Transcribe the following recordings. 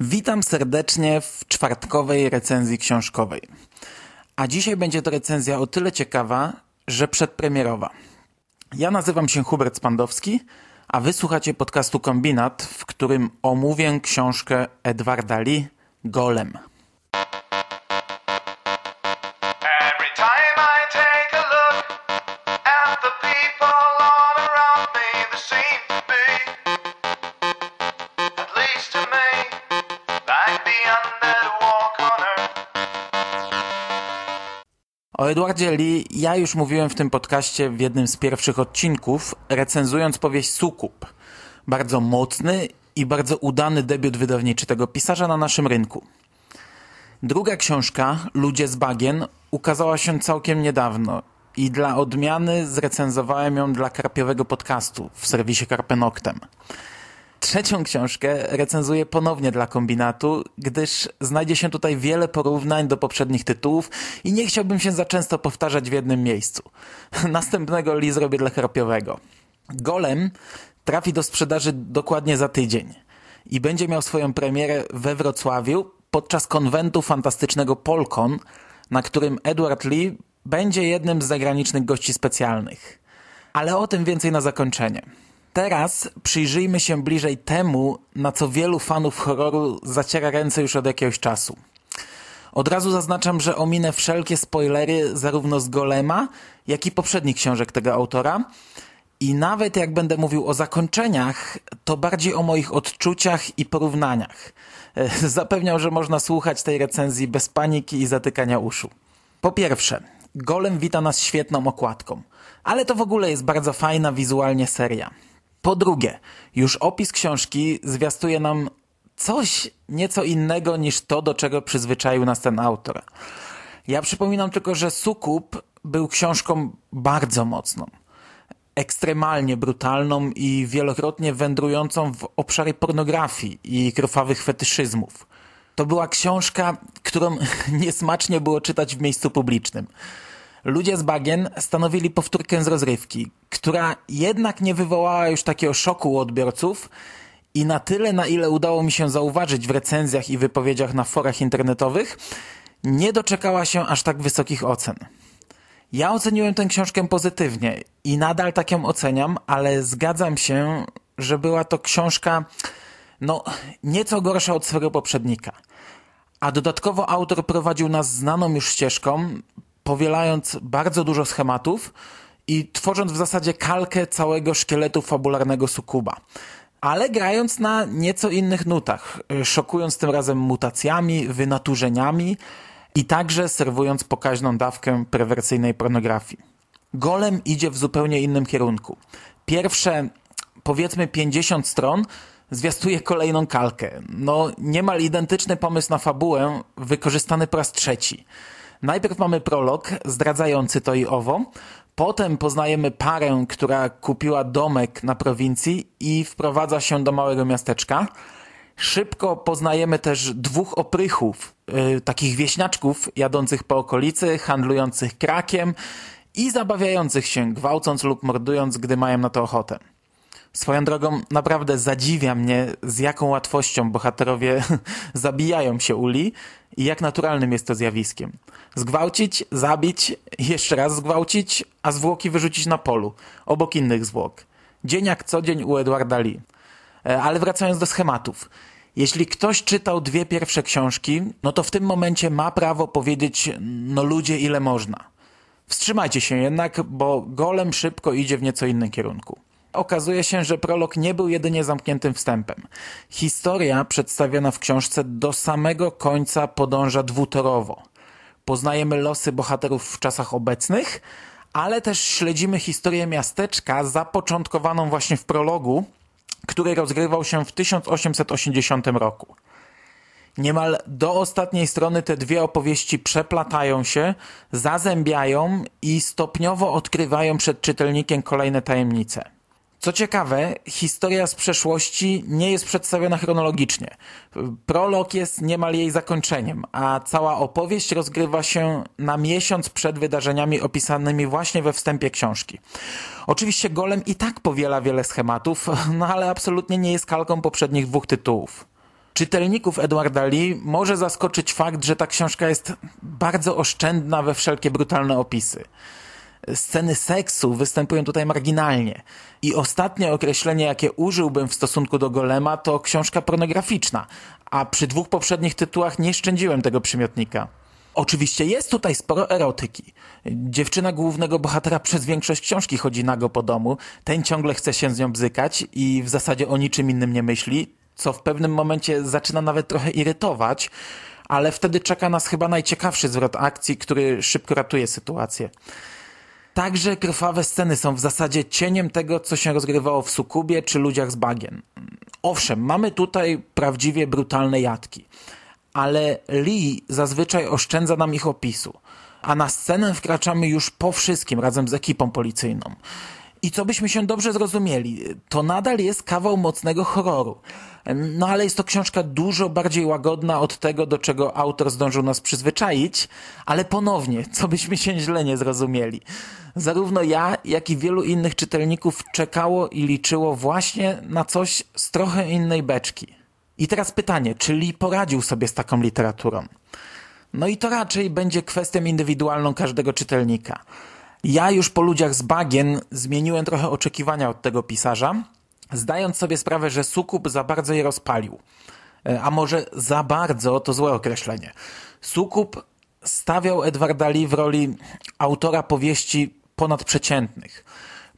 Witam serdecznie w czwartkowej recenzji książkowej. A dzisiaj będzie to recenzja o tyle ciekawa, że przedpremierowa. Ja nazywam się Hubert Spandowski, a wysłuchacie podcastu Kombinat, w którym omówię książkę Edwarda Lee Golem. O Edwardzie Lee ja już mówiłem w tym podcaście w jednym z pierwszych odcinków, recenzując powieść Sukup. Bardzo mocny i bardzo udany debiut wydawniczy tego pisarza na naszym rynku. Druga książka, Ludzie z bagien, ukazała się całkiem niedawno i dla odmiany zrecenzowałem ją dla karpiowego podcastu w serwisie Karpenoktem. Trzecią książkę recenzuję ponownie dla kombinatu, gdyż znajdzie się tutaj wiele porównań do poprzednich tytułów i nie chciałbym się za często powtarzać w jednym miejscu. Następnego li zrobię dla chropiowego. Golem trafi do sprzedaży dokładnie za tydzień i będzie miał swoją premierę we Wrocławiu podczas konwentu fantastycznego Polkon, na którym Edward Lee będzie jednym z zagranicznych gości specjalnych. Ale o tym więcej na zakończenie. Teraz przyjrzyjmy się bliżej temu, na co wielu fanów horroru zaciera ręce już od jakiegoś czasu. Od razu zaznaczam, że ominę wszelkie spoilery zarówno z Golema, jak i poprzednich książek tego autora. I nawet jak będę mówił o zakończeniach, to bardziej o moich odczuciach i porównaniach. Zapewniał, że można słuchać tej recenzji bez paniki i zatykania uszu. Po pierwsze, Golem wita nas świetną okładką, ale to w ogóle jest bardzo fajna wizualnie seria. Po drugie, już opis książki zwiastuje nam coś nieco innego niż to, do czego przyzwyczaił nas ten autor. Ja przypominam tylko, że Sukup był książką bardzo mocną, ekstremalnie brutalną i wielokrotnie wędrującą w obszary pornografii i krwawych fetyszyzmów. To była książka, którą niesmacznie było czytać w miejscu publicznym. Ludzie z bagien stanowili powtórkę z rozrywki, która jednak nie wywołała już takiego szoku u odbiorców i na tyle, na ile udało mi się zauważyć w recenzjach i wypowiedziach na forach internetowych, nie doczekała się aż tak wysokich ocen. Ja oceniłem tę książkę pozytywnie i nadal tak ją oceniam, ale zgadzam się, że była to książka no, nieco gorsza od swojego poprzednika. A dodatkowo autor prowadził nas znaną już ścieżką, powielając bardzo dużo schematów i tworząc w zasadzie kalkę całego szkieletu fabularnego Sukuba. Ale grając na nieco innych nutach, szokując tym razem mutacjami, wynaturzeniami i także serwując pokaźną dawkę perwersyjnej pornografii. Golem idzie w zupełnie innym kierunku. Pierwsze, powiedzmy 50 stron zwiastuje kolejną kalkę. No, niemal identyczny pomysł na fabułę, wykorzystany po raz trzeci. Najpierw mamy prolog zdradzający to i owo, potem poznajemy parę, która kupiła domek na prowincji i wprowadza się do małego miasteczka. Szybko poznajemy też dwóch oprychów, yy, takich wieśniaczków jadących po okolicy, handlujących krakiem i zabawiających się, gwałcąc lub mordując, gdy mają na to ochotę. Swoją drogą naprawdę zadziwia mnie, z jaką łatwością bohaterowie zabijają się uli i jak naturalnym jest to zjawiskiem. Zgwałcić, zabić, jeszcze raz zgwałcić, a zwłoki wyrzucić na polu, obok innych zwłok. Dzień jak co dzień u Edwarda Lee. E, ale wracając do schematów. Jeśli ktoś czytał dwie pierwsze książki, no to w tym momencie ma prawo powiedzieć, no ludzie, ile można. Wstrzymajcie się jednak, bo golem szybko idzie w nieco innym kierunku okazuje się, że prolog nie był jedynie zamkniętym wstępem. Historia przedstawiona w książce do samego końca podąża dwutorowo. Poznajemy losy bohaterów w czasach obecnych, ale też śledzimy historię miasteczka zapoczątkowaną właśnie w prologu, który rozgrywał się w 1880 roku. Niemal do ostatniej strony te dwie opowieści przeplatają się, zazębiają i stopniowo odkrywają przed czytelnikiem kolejne tajemnice. Co ciekawe, historia z przeszłości nie jest przedstawiona chronologicznie. Prolog jest niemal jej zakończeniem, a cała opowieść rozgrywa się na miesiąc przed wydarzeniami opisanymi właśnie we wstępie książki. Oczywiście Golem i tak powiela wiele schematów, no ale absolutnie nie jest kalką poprzednich dwóch tytułów. Czytelników Edwarda Lee może zaskoczyć fakt, że ta książka jest bardzo oszczędna we wszelkie brutalne opisy. Sceny seksu występują tutaj marginalnie. I ostatnie określenie, jakie użyłbym w stosunku do Golema, to książka pornograficzna, a przy dwóch poprzednich tytułach nie szczędziłem tego przymiotnika. Oczywiście jest tutaj sporo erotyki. Dziewczyna głównego bohatera przez większość książki chodzi nago po domu, ten ciągle chce się z nią bzykać i w zasadzie o niczym innym nie myśli, co w pewnym momencie zaczyna nawet trochę irytować, ale wtedy czeka nas chyba najciekawszy zwrot akcji, który szybko ratuje sytuację. Także krwawe sceny są w zasadzie cieniem tego, co się rozgrywało w Sukubie czy Ludziach z Bagien. Owszem, mamy tutaj prawdziwie brutalne jatki, ale Lee zazwyczaj oszczędza nam ich opisu, a na scenę wkraczamy już po wszystkim razem z ekipą policyjną. I co byśmy się dobrze zrozumieli, to nadal jest kawał mocnego horroru. No ale jest to książka dużo bardziej łagodna od tego, do czego autor zdążył nas przyzwyczaić, ale ponownie, co byśmy się źle nie zrozumieli. Zarówno ja, jak i wielu innych czytelników czekało i liczyło właśnie na coś z trochę innej beczki. I teraz pytanie, czy Lee poradził sobie z taką literaturą? No i to raczej będzie kwestią indywidualną każdego czytelnika. Ja już po ludziach z bagien zmieniłem trochę oczekiwania od tego pisarza, zdając sobie sprawę, że Sukub za bardzo je rozpalił. E, a może za bardzo to złe określenie. Sukub stawiał Edwarda Lee w roli autora powieści ponadprzeciętnych.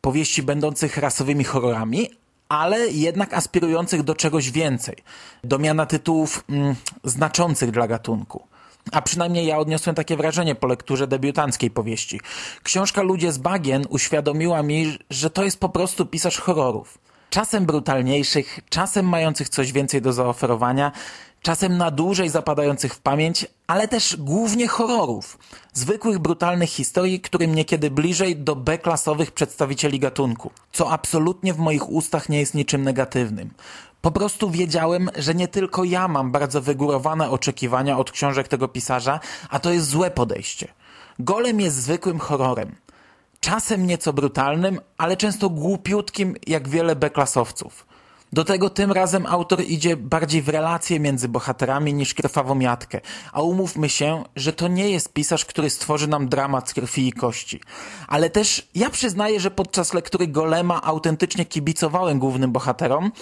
Powieści będących rasowymi horrorami, ale jednak aspirujących do czegoś więcej. Do miana tytułów mm, znaczących dla gatunku. A przynajmniej ja odniosłem takie wrażenie po lekturze debiutanckiej powieści. Książka Ludzie z Bagien uświadomiła mi, że to jest po prostu pisarz horrorów. Czasem brutalniejszych, czasem mających coś więcej do zaoferowania, czasem na dłużej zapadających w pamięć, ale też głównie horrorów. Zwykłych, brutalnych historii, którym niekiedy bliżej do B-klasowych przedstawicieli gatunku. Co absolutnie w moich ustach nie jest niczym negatywnym. Po prostu wiedziałem, że nie tylko ja mam bardzo wygórowane oczekiwania od książek tego pisarza, a to jest złe podejście. Golem jest zwykłym horrorem. Czasem nieco brutalnym, ale często głupiutkim jak wiele B-klasowców. Do tego tym razem autor idzie bardziej w relacje między bohaterami niż krwawą jatkę. A umówmy się, że to nie jest pisarz, który stworzy nam dramat z krwi i kości. Ale też ja przyznaję, że podczas lektury Golema autentycznie kibicowałem głównym bohaterom.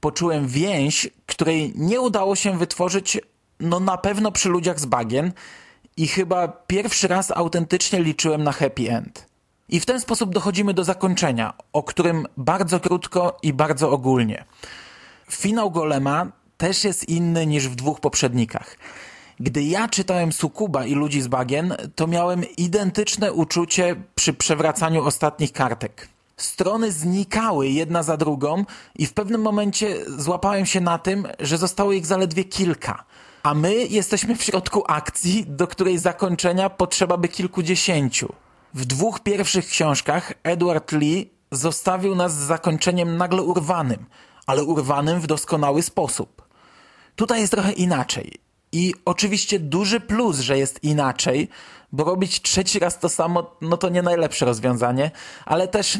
Poczułem więź, której nie udało się wytworzyć no na pewno przy ludziach z bagien i chyba pierwszy raz autentycznie liczyłem na happy end. I w ten sposób dochodzimy do zakończenia, o którym bardzo krótko i bardzo ogólnie. Finał Golema też jest inny niż w dwóch poprzednikach. Gdy ja czytałem Sukuba i Ludzi z Bagien, to miałem identyczne uczucie przy przewracaniu ostatnich kartek. Strony znikały jedna za drugą i w pewnym momencie złapałem się na tym, że zostało ich zaledwie kilka. A my jesteśmy w środku akcji, do której zakończenia potrzeba by kilkudziesięciu. W dwóch pierwszych książkach Edward Lee zostawił nas z zakończeniem nagle urwanym, ale urwanym w doskonały sposób. Tutaj jest trochę inaczej. I oczywiście duży plus, że jest inaczej, bo robić trzeci raz to samo, no to nie najlepsze rozwiązanie, ale też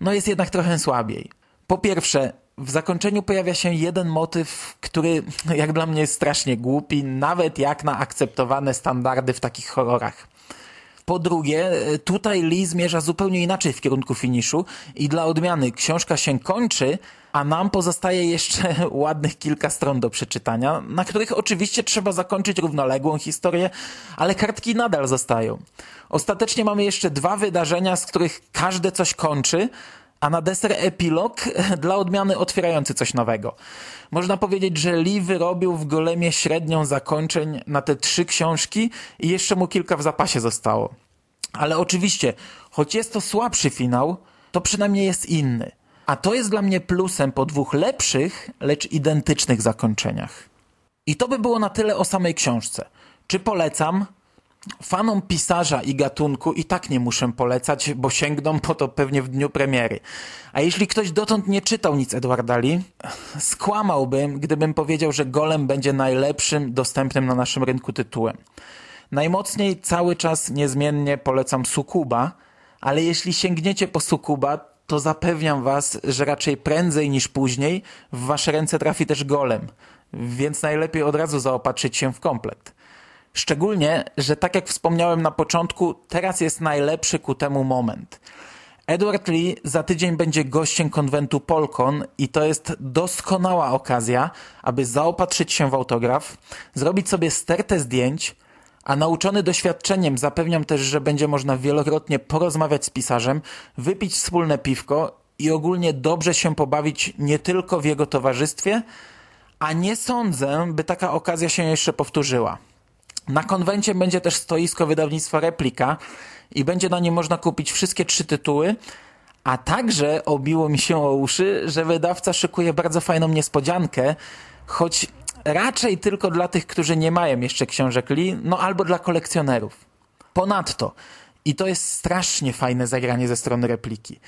no jest jednak trochę słabiej. Po pierwsze, w zakończeniu pojawia się jeden motyw, który jak dla mnie jest strasznie głupi, nawet jak na akceptowane standardy w takich horrorach. Po drugie, tutaj Lee zmierza zupełnie inaczej w kierunku finiszu i dla odmiany książka się kończy, a nam pozostaje jeszcze ładnych kilka stron do przeczytania, na których oczywiście trzeba zakończyć równoległą historię, ale kartki nadal zostają. Ostatecznie mamy jeszcze dwa wydarzenia, z których każde coś kończy, a na deser epilog dla odmiany otwierający coś nowego. Można powiedzieć, że Lee wyrobił w golemie średnią zakończeń na te trzy książki i jeszcze mu kilka w zapasie zostało. Ale oczywiście, choć jest to słabszy finał, to przynajmniej jest inny. A to jest dla mnie plusem po dwóch lepszych, lecz identycznych zakończeniach. I to by było na tyle o samej książce. Czy polecam? Fanom pisarza i gatunku i tak nie muszę polecać, bo sięgną po to pewnie w dniu premiery. A jeśli ktoś dotąd nie czytał nic Edwarda Lee, skłamałbym, gdybym powiedział, że Golem będzie najlepszym dostępnym na naszym rynku tytułem. Najmocniej cały czas niezmiennie polecam Sukuba, ale jeśli sięgniecie po Sukuba, to zapewniam was, że raczej prędzej niż później w wasze ręce trafi też Golem. więc najlepiej od razu zaopatrzyć się w komplet. Szczególnie, że tak jak wspomniałem na początku, teraz jest najlepszy ku temu moment. Edward Lee za tydzień będzie gościem konwentu Polkon i to jest doskonała okazja, aby zaopatrzyć się w autograf, zrobić sobie stertę zdjęć, a nauczony doświadczeniem zapewniam też, że będzie można wielokrotnie porozmawiać z pisarzem, wypić wspólne piwko i ogólnie dobrze się pobawić nie tylko w jego towarzystwie, a nie sądzę, by taka okazja się jeszcze powtórzyła. Na konwencie będzie też stoisko wydawnictwa Replika i będzie na nim można kupić wszystkie trzy tytuły, a także obiło mi się o uszy, że wydawca szykuje bardzo fajną niespodziankę, choć raczej tylko dla tych, którzy nie mają jeszcze książek Lee, no albo dla kolekcjonerów. Ponadto, i to jest strasznie fajne zagranie ze strony repliki,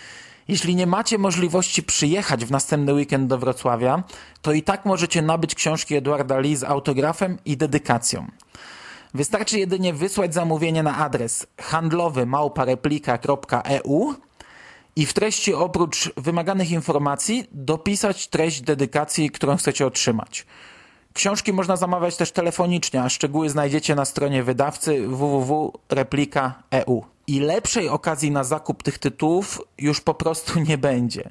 jeśli nie macie możliwości przyjechać w następny weekend do Wrocławia, to i tak możecie nabyć książki Eduarda Lee z autografem i dedykacją. Wystarczy jedynie wysłać zamówienie na adres handlowy małpareplika.eu i w treści oprócz wymaganych informacji dopisać treść dedykacji, którą chcecie otrzymać. Książki można zamawiać też telefonicznie, a szczegóły znajdziecie na stronie wydawcy www.replika.eu. I lepszej okazji na zakup tych tytułów już po prostu nie będzie.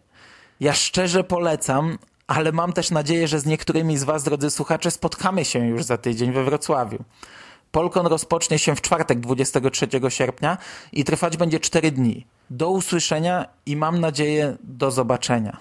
Ja szczerze polecam, ale mam też nadzieję, że z niektórymi z Was, drodzy słuchacze, spotkamy się już za tydzień we Wrocławiu. Polkon rozpocznie się w czwartek 23 sierpnia i trwać będzie 4 dni. Do usłyszenia i mam nadzieję do zobaczenia.